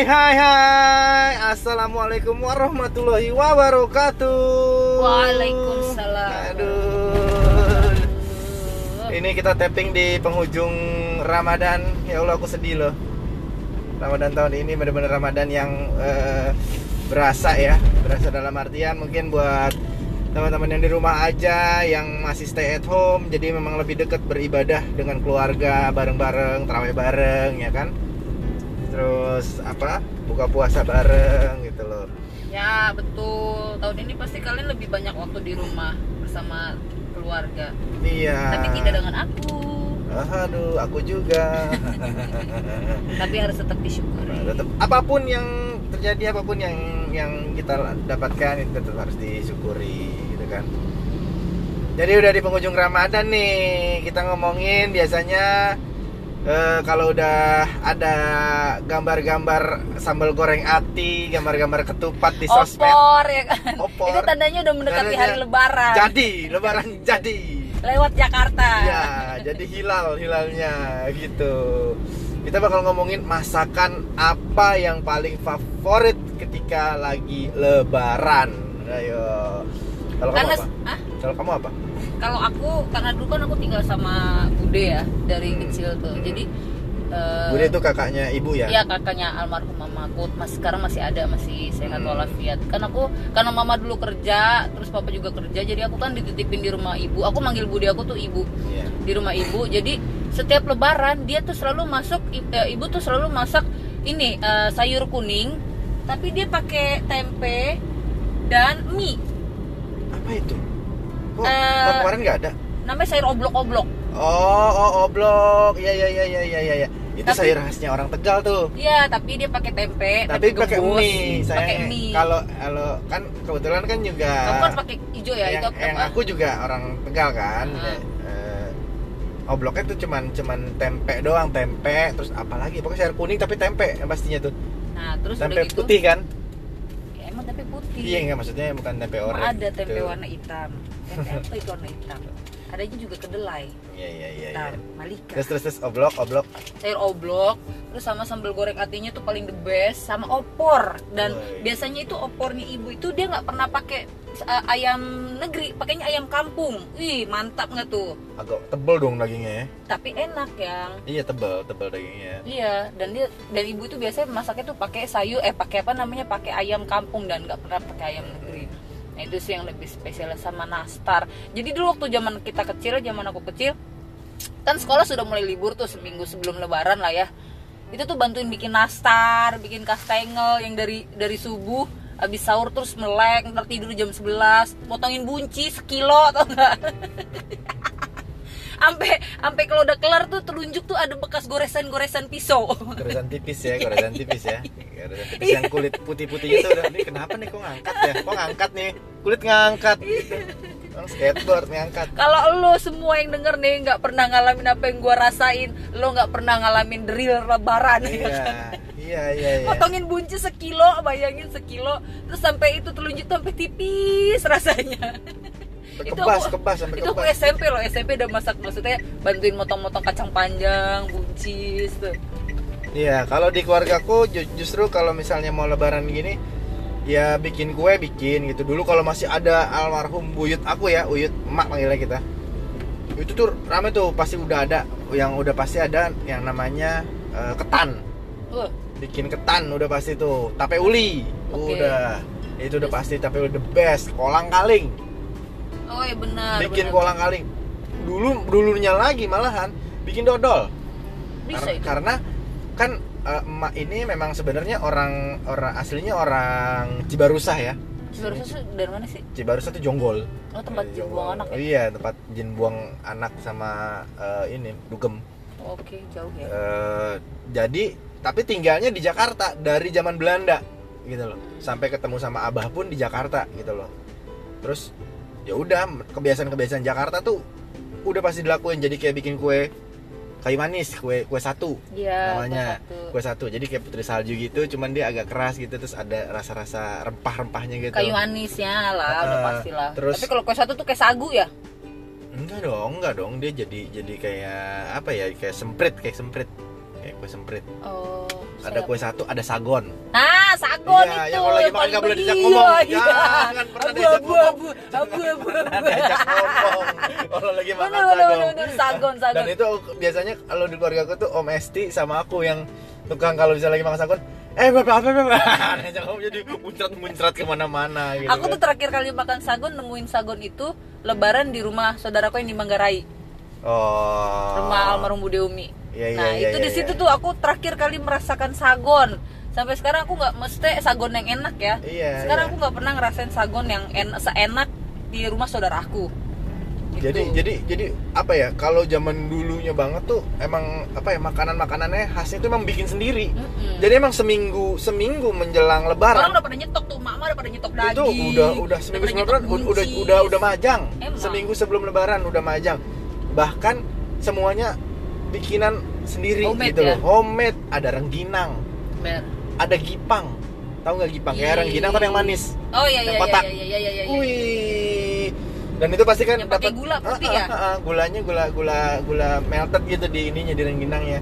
Hai hai hai. Assalamualaikum warahmatullahi wabarakatuh. Waalaikumsalam. Aduh. Ini kita tapping di penghujung Ramadan. Ya Allah aku sedih loh. Ramadan tahun ini benar-benar Ramadan yang eh, berasa ya. Berasa dalam artian mungkin buat teman-teman yang di rumah aja yang masih stay at home jadi memang lebih dekat beribadah dengan keluarga bareng-bareng terawih bareng ya kan terus apa buka puasa bareng gitu loh Ya betul. Tahun ini pasti kalian lebih banyak waktu di rumah bersama keluarga. iya Tapi tidak dengan aku. aduh aku juga Tapi harus tetap disyukuri. Nah, tetap apa pun yang terjadi apa pun yang yang kita dapatkan itu tetap harus disyukuri gitu kan jadi udah di penghujung Ramadan nih kita ngomongin biasanya eh, kalau udah ada gambar-gambar sambal goreng ati gambar-gambar ketupat di sosmed Opor ya kan. Opor. Itu tandanya udah mendekati Tandanya hari lebaran. jadi lebaran jadi Lewat Jakarta. ya jadi hilal hilalnya gitu kita bakal ngomongin masakan apa yang paling favorit ketika lagi lebaran ayo kalau kamu apa ah, kalau kamu apa kalau aku karena dulu kan aku tinggal sama Bude ya dari Hmm. kecil tuh. Jadi eh, Bude itu kakaknya ibu ya? Iya kakaknya almarhum mamaku. Mas sekarang masih ada masih sehat Hmm. walafiat. Kan aku karena mama dulu kerja terus papa juga kerja jadi aku kan dititipin di rumah ibu. Aku manggil budi aku tuh ibu. Iya. di rumah ibu. Jadi setiap lebaran dia tuh selalu masuk eh, ibu tuh selalu masak ini eh, sayur kuning tapi dia pakai tempe dan mie. Apa itu kok Eh, kok kemarin nggak ada namanya sayur oblok-oblok oh oh oblok ya ya ya ya ya ya ya itu Tapi- sayur khasnya orang tegal tuh Iya, tapi dia pakai tempe, tapi pakai gembus, mie saya pakai mie. kalau kalau kan kebetulan kan juga Kamu kan pakai hijau ya, yang, itu yang apa? aku juga orang tegal kan Ah. Eh, obloknya tuh cuman cuman tempe doang tempe terus apalagi pokoknya sayur kuning tapi tempe yang pastinya tuh Nah, terus tempe udah gitu. putih kan Ya, emang tempe putih. iya nggak maksudnya bukan tempe oranye ada tempe gitu. warna hitam. Tempe apa itu warna hitam? Adanya juga kedelai. iya iya iya iya. malika. terus terus terus oblok oblok Sayur oblok, terus sama sambal goreng atinya tuh paling the best, sama opor. Dan Woi. biasanya itu opornya ibu itu dia nggak pernah pakai uh, ayam negeri, pakainya ayam kampung. Wih, mantap nggak tuh? agak tebel dong dagingnya ya Tapi enak yang. iya tebel tebel dagingnya Iya, dan dia dan ibu itu biasanya masaknya tuh pakai sayur eh pakai apa namanya pakai ayam kampung dan nggak pernah pakai ayam negeri. Nah itu sih yang lebih spesial sama nastar. Jadi dulu waktu zaman kita kecil, zaman aku kecil, kan sekolah sudah mulai libur tuh seminggu sebelum lebaran lah ya. Itu tuh bantuin bikin nastar, bikin kastengel yang dari dari subuh habis sahur terus melek, ntar tidur jam 11, potongin buncis sekilo atau enggak? Sampai sampai kalau udah kelar tuh telunjuk tuh ada bekas goresan-goresan pisau. goresan tipis ya goresan tipis ya goresan tipis yang kulit putih-putih itu udah ini kenapa nih kok ngangkat ya kok ngangkat nih kulit ngangkat gitu. Orang skateboard ngangkat Kalau lo semua yang denger nih nggak pernah ngalamin apa yang gua rasain, lo nggak pernah ngalamin drill lebaran. ya iya kan? iya iya iya Potongin buncis sekilo, bayangin sekilo, terus sampai itu telunjuk tuh sampai tipis rasanya. Kebas kebas sampai itu aku kebas. SMP loh, SMP udah masak maksudnya bantuin motong-motong kacang panjang, buncis tuh. iya kalau di keluargaku ju- justru kalau misalnya mau lebaran gini ya bikin kue bikin gitu. Dulu kalau masih ada almarhum buyut aku ya uyut emak panggilnya kita. Itu tuh rame tuh pasti udah ada. Yang udah pasti ada yang namanya eh, ketan. Uh, bikin ketan udah pasti tuh tape uli. Oke. udah. Itu udah pasti tape uli the best kolang kaling oh ya benar. bikin benar. kolang kaling dulu dulunya lagi malahan bikin dodol Bisa Kar- itu. karena kan eh, emak ini memang sebenarnya orang orang aslinya orang Cibarusah ya Baru susu dari mana sih? Cibarusah tuh jonggol Oh tempat Eh, jin buang anak Oh, ya? iya tempat jin buang anak sama eh, ini dugem Oke jauh ya. Eh, jadi tapi tinggalnya di Jakarta dari zaman Belanda gitu loh sampai ketemu sama abah pun di Jakarta gitu loh terus ya udah kebiasaan-kebiasaan Jakarta tuh udah pasti dilakuin. Jadi kayak bikin kue kayu manis kue kue satu Iya. namanya. satu. kue satu. Jadi kayak putri salju gitu cuman dia agak keras gitu terus ada rasa-rasa rempah-rempahnya gitu. Kayu manisnya lah, udah Ah, pasti lah. terus- Tapi kalau kue satu tuh kayak sagu ya? enggak dong enggak dong. Dia jadi jadi kayak apa ya kayak semprit kayak semprit. Kayak kue semprit. Oh ada kue satu ada sagon. Nah, sagon Iya, itu. yang kalau lagi makan nggak boleh diajak ngomong. Iya, iya. Jangan pernah Abu, diajak abu, ngomong. abu, abu, abu, abu. diajak ngomong kalau lagi makan Bener, bener, sagon bener, bener. Sagon, sagon. dan itu biasanya kalau di keluarga aku tuh om Esti sama aku yang tukang kalau bisa lagi makan sagon eh bapak apa bapak diajak ngomong jadi muncrat muncrat ke mana-mana gitu Aku tuh terakhir kali makan sagon nemuin sagon itu lebaran di rumah saudaraku yang di Manggarai, oh rumah almarhum Bude Umi. Iya, iya, nah, iya, itu iya, di situ iya. tuh aku terakhir kali merasakan sagon. Sampai sekarang aku nggak mesti sagon yang enak ya. Iya, sekarang iya. aku nggak pernah ngerasain sagon yang en seenak di rumah saudaraku. Gitu. jadi jadi jadi apa ya kalau zaman dulunya banget tuh emang apa ya makanan makanannya khasnya tuh emang bikin sendiri Mm-mm. jadi emang seminggu seminggu menjelang Orang lebaran udah pada nyetok tuh, mama udah pada nyetok daging. itu udah udah seminggu sebelum lebaran udah udah udah, udah majang Emang. seminggu sebelum lebaran udah majang bahkan semuanya bikinan sendiri Homemade gitu ya? loh homemade ada rengginang. Ada gipang tahu nggak gipang kayak Ih. rengginang tapi yang manis Oh iya Yang iya kotak. iya iya iya iya. iya. Wih. Dan itu pasti kan Yang pakai dapat- gula putih Ah, ya? ah, ah, gulanya gula gula gula melted gitu di ininya di rengginangnya.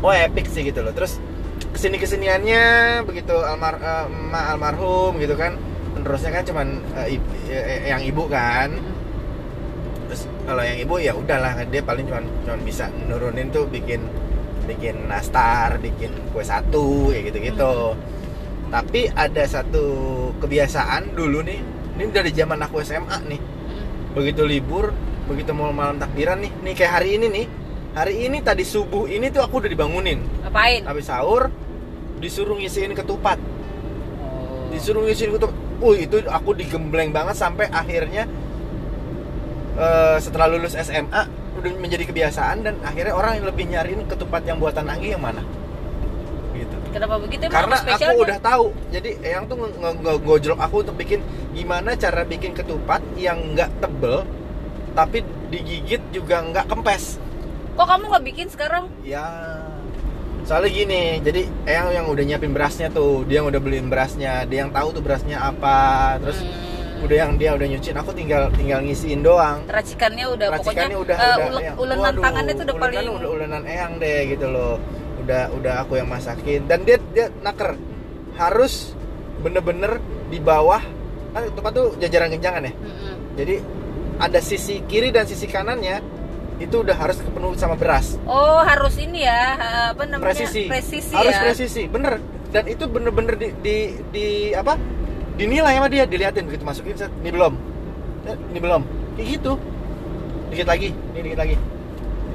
Oh epic sih gitu loh. Terus ke sini kesiniannya begitu almar eh, emak almarhum gitu kan. Penerusnya kan cuman eh, ib- eh, yang ibu kan. Terus kalau yang ibu ya udahlah dia paling cuman cuman bisa nurunin tuh bikin bikin nastar, bikin kue satu kayak gitu-gitu. Tapi ada satu kebiasaan dulu nih, ini dari zaman aku SMA nih. Mm. Begitu libur, begitu mau malam takbiran nih, nih kayak hari ini nih. Hari ini tadi subuh ini tuh aku udah dibangunin. Ngapain? Habis sahur disuruh ngisiin ketupat. Oh. Disuruh ngisiin ketupat. Uh, itu aku digembleng banget sampai akhirnya eh, setelah lulus SMA udah menjadi kebiasaan dan akhirnya orang yang lebih nyariin ketupat yang buatan Anggi yang mana. Gitu Kenapa begitu karena aku udah tahu jadi Eyang tuh nge- nge- ngegojlok aku untuk bikin gimana cara bikin ketupat yang nggak tebel tapi digigit juga nggak kempes Kok kamu nggak bikin sekarang? ya soalnya gini jadi Eyang yang udah nyiapin berasnya tuh dia yang udah beliin berasnya dia yang tahu tuh berasnya apa terus Hmm. Udah yang dia udah nyuciin aku tinggal tinggal ngisiin doang. Racikannya udah racikannya pokoknya udah eh, udah Eyang. ulenan Waduh, tangannya tuh udah ulenan paling udah ulenan Eyang deh gitu loh. Udah udah aku yang masakin. Dan dia dia naker. Harus bener-bener di bawah kan ketupat tuh jajaran genjangan ya? Mm-mm. jadi ada sisi kiri dan sisi kanannya itu udah harus kepenuh sama beras. Oh harus ini ya apa namanya? Presisi. Presisi harus ya. presisi bener. Dan itu bener-bener di, di di apa dinilai sama dia diliatin begitu masukin set ini belum Eh, ini belum kayak gitu dikit lagi ini dikit lagi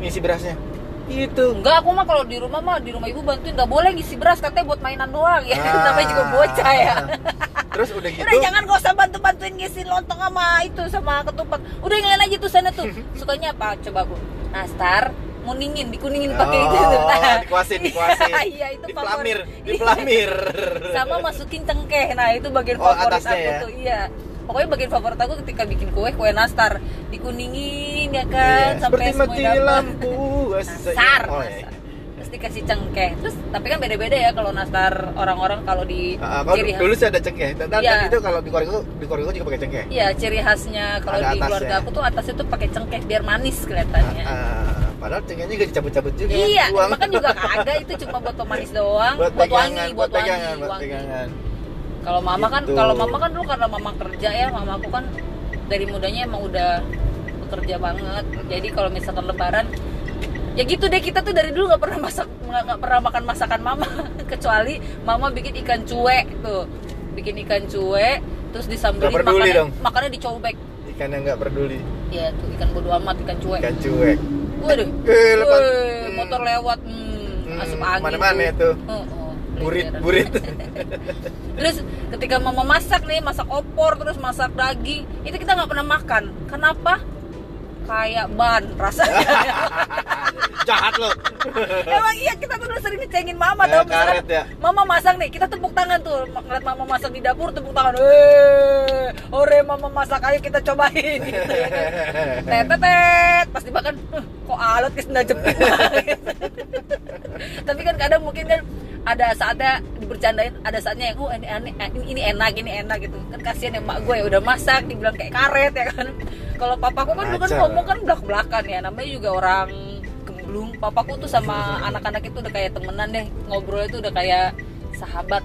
ngisi berasnya itu Enggak, aku mah kalau di rumah mah di rumah ibu bantuin nggak boleh ngisi beras katanya buat mainan doang ya. Ah. Namanya juga bocah ya. terus udah gitu Udah jangan gak usah bantu-bantuin ngisi lontong sama itu sama ketupat. Udah yang lain aja tuh sana tuh. Sukanya apa? Coba aku. Nastar, nguningin, dikuningin pakai itu. Oh, Nah, dikuasin, dikuasin. iya, itu dipelamir favorit. dipelamir sama masukin cengkeh. Nah, itu bagian Oh, favorit aku ya? tuh. Iya. Pokoknya bagian favorit aku ketika bikin kue, kue nastar dikuningin ya kan Iya, sampai seperti mati lampu nastar, oh, iya. terus dikasih cengkeh terus tapi kan beda-beda ya kalau nastar orang-orang kalau di kalau ciri dulu khas sih ada cengkeh dan, Iya. itu kalau di keluarga di keluarga juga pakai cengkeh iya ciri khasnya kalau di keluarga aku tuh atasnya tuh pakai cengkeh biar manis kelihatannya Ah, ah, padahal cengkehnya juga dicabut-cabut juga iya buang. makan juga kagak itu cuma buat pemanis doang. Buat buat, pegangan wangi buat buat wangi, pegangan buat wangi. pegangan. Kalau mama kan Gitu. kalau mama kan dulu karena mama kerja ya mama aku kan dari mudanya emang udah bekerja banget. Jadi kalau misalkan lebaran ya gitu deh kita tuh dari dulu nggak pernah masak nggak pernah makan masakan mama. Kecuali mama bikin ikan cuek tuh. Bikin ikan cuek terus disambelin makannya dong. makannya dicobek. Ikan yang nggak peduli. Ya tuh ikan bodo amat ikan cuek. Ikan cuek waduh Eh, lepas. Wih, motor lewat hmm, Hmm, asup angin mana-mana itu. Oh, oh, burit burit Terus ketika mama masak nih, masak opor, terus masak daging, itu kita nggak pernah makan. Kenapa? Kayak ban rasanya. jahat loh Emang iya kita tuh udah sering dicengin mama Kayak tau misalkan karet ya. Mama masak nih, kita tepuk tangan tuh ngeliat mama masak di dapur tepuk tangan. Eh, ore mama masak ayo kita cobain gitu. ya kan. Tetetet, pasti "Huh, kok alat ke senda jepit banget." Tapi kan kadang mungkin kan ada saatnya dibercandain, ada saatnya yang oh ini, ini, ini enak, ini enak gitu. Kan kasihan ya mak gue ya udah masak dibilang kayak karet ya kan. Kalau papaku kan kan Ngaco. ngomong kan belak-belakan ya, namanya juga orang sulung papaku tuh sama anak-anak itu udah kayak temenan deh ngobrolnya tuh udah kayak sahabat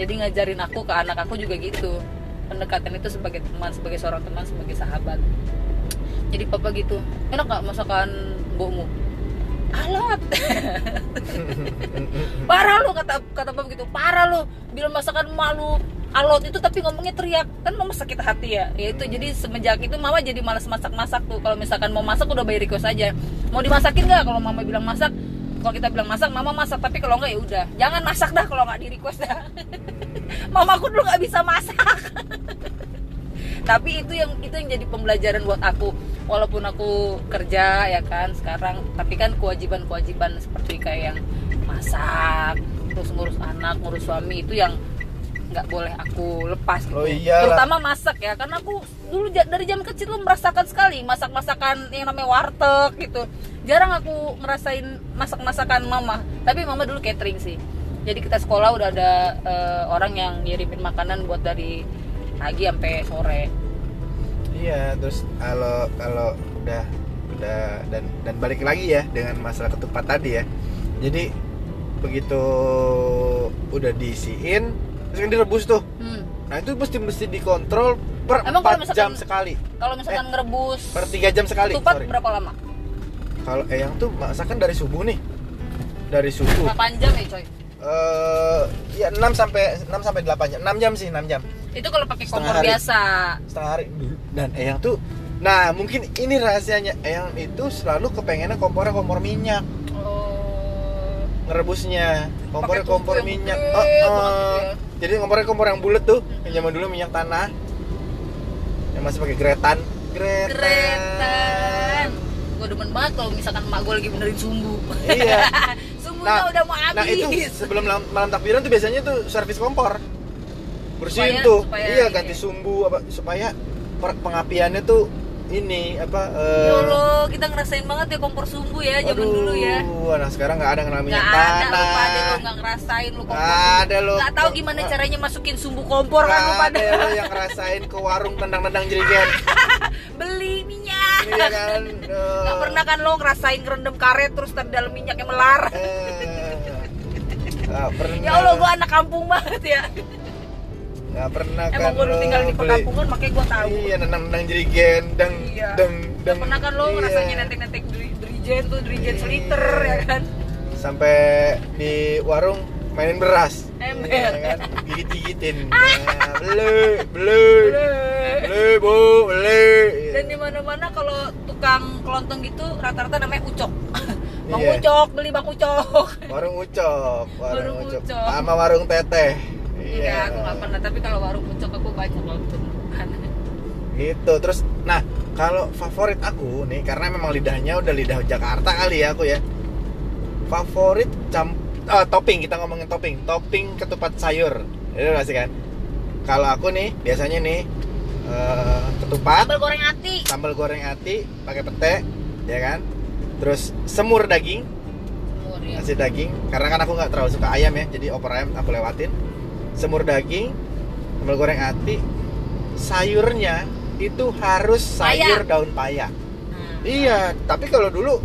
jadi ngajarin aku ke anak aku juga gitu pendekatan itu sebagai teman sebagai seorang teman sebagai sahabat jadi papa gitu enak gak masakan bomu alat. Parah lu kata kata papa gitu. Parah lu. Bilang masakan malu alot itu tapi ngomongnya teriak. Kan mama sakit hati ya. Ya itu jadi semenjak itu mama jadi malas masak masak tuh. Kalau misalkan mau masak udah bayar request aja. Mau dimasakin nggak? Kalau mama bilang masak kalau kita bilang masak mama masak. Tapi kalau nggak ya udah. Jangan masak dah kalau nggak di request dah. Mamaku dulu nggak bisa masak tapi itu yang itu yang jadi pembelajaran buat aku. Walaupun aku kerja ya kan sekarang tapi kan kewajiban kewajiban seperti kayak yang masak terus ngurus anak ngurus suami itu yang nggak boleh aku lepas gitu. Oh, iyalah. terutama masak ya. Karena aku dulu dari jam kecil tuh merasakan sekali masak masakan yang namanya warteg gitu. Jarang aku ngerasain masak masakan mama. Tapi mama dulu catering sih. Jadi kita sekolah udah ada eh, orang yang ngirimin makanan buat dari pagi sampai sore Iya, terus kalau kalau udah udah dan dan balik lagi ya dengan masalah ketupat tadi ya. Jadi begitu udah diisiin terus kan direbus tuh. hmm. Nah, itu mesti mesti dikontrol per Emang kalau 4 misalkan- jam sekali. kalau misalkan ngerebus Per 3 jam sekali. tupat sorry. berapa lama Kalau eyang tuh masakan dari subuh nih. Dari subuh. 8 jam ya coy Eh ya 6 sampai 6 sampai 8 jam. 6 jam sih, 6 jam. Itu kalau pakai kompor hari. biasa. Setengah hari. Dulu dan eyang tuh nah mungkin ini rahasianya. Eyang itu selalu kepengennya kompornya kompor minyak. Oh. Ngerebusnya. Kompornya kompor yang minyak. gede Oh, oh. ya. jadi kompornya kompor yang bulat tuh yang zaman dulu minyak tanah. Yang masih pakai gretan gretan, keretan gue demen banget kalau misalkan emak gue lagi benerin sumbu. Iya. Sumbunya Nah, udah mau habis nah itu sebelum malam, malam takbiran tuh biasanya tuh servis kompor bersihin Supaya- tuh supaya iya ganti ya. sumbu apa supaya pengapiannya tuh ini apa eh, ya Allah kita ngerasain banget ya kompor sumbu ya zaman Aduh, dulu ya Nah sekarang nggak ada yang namanya nggak ada lu tanah. pada lu nggak ngerasain lu kompor sumbu. ada lu. nggak tahu gimana caranya masukin sumbu kompor kan lu pada ada lu yang ngerasain ke warung tendang-tendang jerigen. beli minyak Iya kan. nggak pernah kan lo ngerasain ngerendam karet terus di dalam minyaknya melar Eh, pernah. ya Allah gua anak kampung banget ya Nggak pernah kan. emang gua udah lu tinggal di perkampungan makanya gua tahu Iya, tendang-tendang jerigen, dang, Iya. Nggak dang. pernah kan lo Iya. ngerasain nentek-nentek drijen tuh drijen Iya. seliter ya kan Sampai di warung mainin beras. Ember. Iya kan, gigit-gigitin. Nah, beli, beli, beli, bu, beli. dan di mana mana kalau tukang kelontong gitu rata-rata namanya ucok bang Iya. ucok beli bang ucok warung ucok warung Warung Ucok. sama warung teteh iya aku nggak pernah. Tapi kalau warung ucok aku banyak nonton gitu. Terus nah kalau favorit aku nih karena memang lidahnya udah lidah Jakarta kali ya aku ya. Favorit cam eh, topping kita ngomongin topping. Topping ketupat sayur. Itu masih kan? Kalau aku nih biasanya nih eh, ketupat sambal goreng ati. sambal goreng ati pakai pete ya kan? Terus semur daging. Semur ya nasi daging. Karena kan aku nggak terlalu suka ayam ya jadi opor ayam aku lewatin semur daging sambal goreng ati sayurnya itu harus sayur daun paya Hmm. iya tapi kalau dulu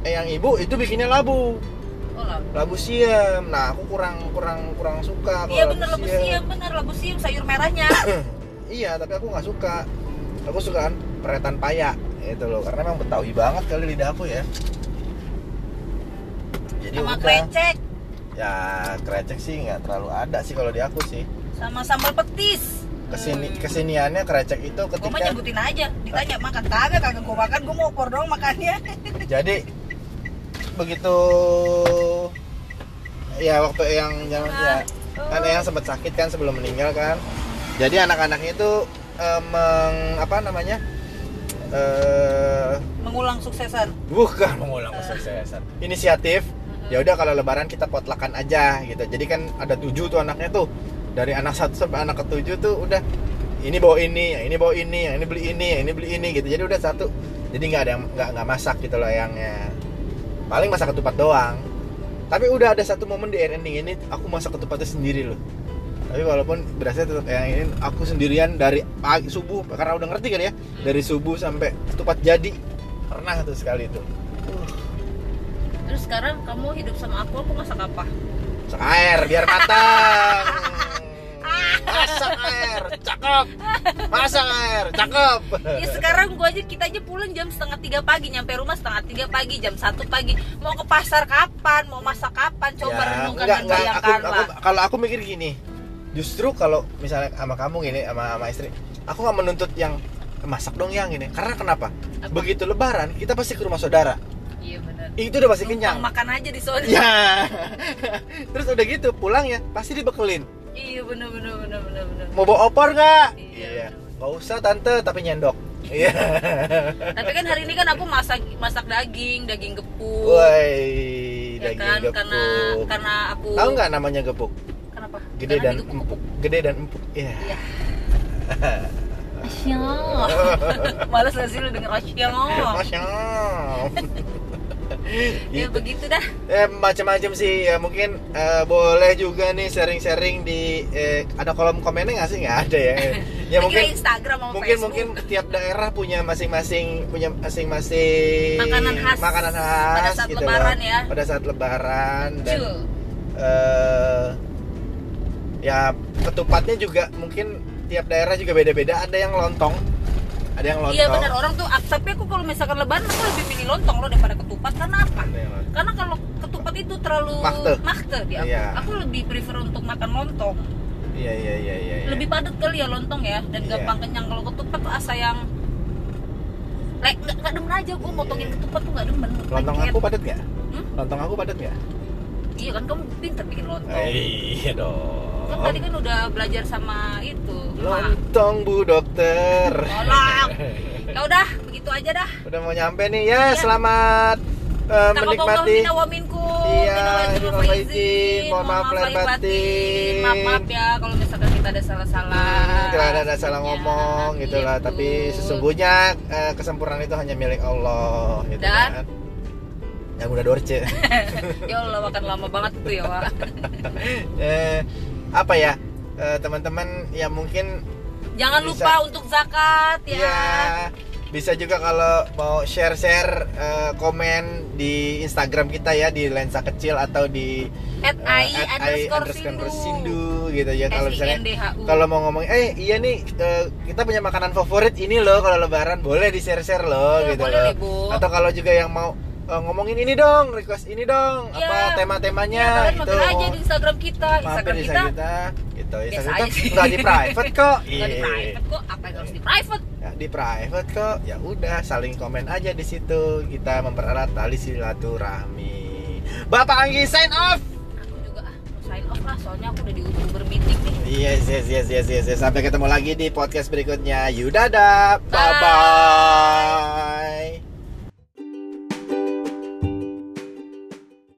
eh, yang ibu itu bikinnya labu. Oh lah labu siam. Nah aku kurang kurang kurang suka kalau iya bener labu siam. bener labu siam sayur merahnya. Iya tapi aku nggak suka. Aku suka kan peretan paya itu loh. Karena memang betawi banget kali lidah aku ya. Jadi sama krecek ya krecek sih nggak terlalu ada sih kalau di aku sih. Sama sambal petis. Ke sini Hmm. kesiniannya krecek itu Gue ketika nyebutin aja, ditanya makan kagak kagak gue makan, gue mau opor dong makannya. jadi begitu ya waktu yang yang ya kan yang sempat sakit kan sebelum meninggal kan. Jadi anak-anaknya itu eh, meng apa namanya eh Mengulang suksesan. bukan mengulang kesuksesan. Inisiatif ya udah kalau lebaran kita potlakan aja gitu. Jadi kan ada tujuh tuh anaknya tuh. Dari anak satu sampai anak ketujuh tuh udah ini bawa ini yang ini bawa ini yang ini beli ini yang ini beli ini gitu. Jadi udah satu. Jadi nggak ada nggak nggak masak gitu loh yangnya paling masak ketupat doang. Tapi udah ada satu momen di ending ini aku masak ketupatnya sendiri loh. Tapi walaupun berasnya tetap yang ini aku sendirian dari pagi subuh karena udah ngerti kan ya? Dari subuh sampai ketupat jadi. Pernah tuh sekali itu terus sekarang kamu hidup sama aku aku masak apa? Masak air biar matang masak air cakep. Masak air cakep. Ya sekarang gua aja kita aja pulang jam setengah tiga pagi nyampe rumah setengah tiga pagi jam satu pagi. Mau ke pasar kapan? Mau masak kapan? Coba Ya, renungkan enggak. Aku, bayangkan aku, lah kalau aku mikir gini justru kalau misalnya sama kamu gini sama sama istri aku nggak menuntut yang masak dong yang ini. Karena kenapa? Apa? begitu lebaran kita pasti ke rumah saudara iya benar itu udah pasti kenyang. Makan aja di sana. Ya. Terus udah gitu pulang ya pasti dibekelin. Iya benar benar benar benar benar mau bawa opor nggak? Iya. nggak usah tante tapi nyendok. Iya. Tapi kan hari ini kan aku masak masak daging daging gepuk. Woi ya daging kan gepuk. karena karena aku tahu nggak namanya gepuk? Kenapa? Gede Karena dan empuk. Gede dan empuk iya. Iya. Asya. Males gak sih lu denger Asya? Ya Gitu. begitu dah. Eh, macam-macam sih ya mungkin eh, boleh juga nih sharing-sharing di eh, ada kolom komennya nggak sih nggak ada ya ya mungkin Instagram mungkin Facebook. mungkin tiap daerah punya masing-masing punya masing-masing Makanan khas. makanan khas Pada saat gitu lebaran loh. ya. pada saat lebaran dan Betul. eh ya ketupatnya juga mungkin tiap daerah juga beda-beda ada yang lontong ada yang lontong Iya benar orang tuh ah, tapi aku kalau misalkan lebaran aku lebih pilih lontong loh daripada ketupat karena apa? Karena kalau ketupat itu terlalu Makte. makte di aku. Iya. Aku lebih prefer untuk makan lontong. iya iya iya iya iya. Lebih padat kali ya lontong ya dan Iya. gampang kenyang kalau ketupat tuh asa yang Like, nggak, nggak demen aja gue motongin Iya. ketupat tuh nggak demen lontong Lengket. aku padat nggak Hmm? lontong aku padat nggak Iya kan kamu pinter bikin lontong iya dong Kan tadi kan udah belajar sama itu lontong bu dokter Tolong. Ya udah, begitu aja dah. udah mau nyampe nih ya Iya. selamat eh, menikmati. Iya, Minal. Mohon maaf lahir batin. Maaf, maaf ya kalau misalkan kita ada salah-salah. Hmm, ada, ada salah Iya, ngomong gitu lah gitu. tapi sesungguhnya eh, kesempurnaan itu hanya milik Allah gitu Dan? kan yang udah dorce ya Allah makan lama banget tuh ya, Wak. eh, apa ya eh, teman-teman ya mungkin Jangan Bisa. lupa untuk zakat ya. ya bisa juga kalau mau share-share eh, komen di Instagram kita ya di lensa kecil atau di At eh, at ai underscore underscore sindu. sindu gitu ya kalau misalnya kalau mau ngomong eh iya nih kita punya makanan favorit ini loh kalau lebaran boleh di share share loh Ya, gitu boleh loh deh, Bu. atau kalau juga yang mau eh, ngomongin ini dong request ini dong Iya. apa tema-temanya Ya, kalian itu mampir aja di Instagram kita. mampir Instagram di kita Instagram kita gitu Instagram kita sih. nggak di private kok nggak di Iya. private kok. Apa yang harus di private? Ya, di private kok ya udah saling komen aja di situ kita mempererat tali silaturahmi Bapak Anggi sign off Aku juga sign off lah. Soalnya aku udah di Uber meeting nih. Yes, yes, yes, yes, yes, yes. Sampai ketemu lagi di podcast berikutnya. Yudada. Bye. Bye-bye.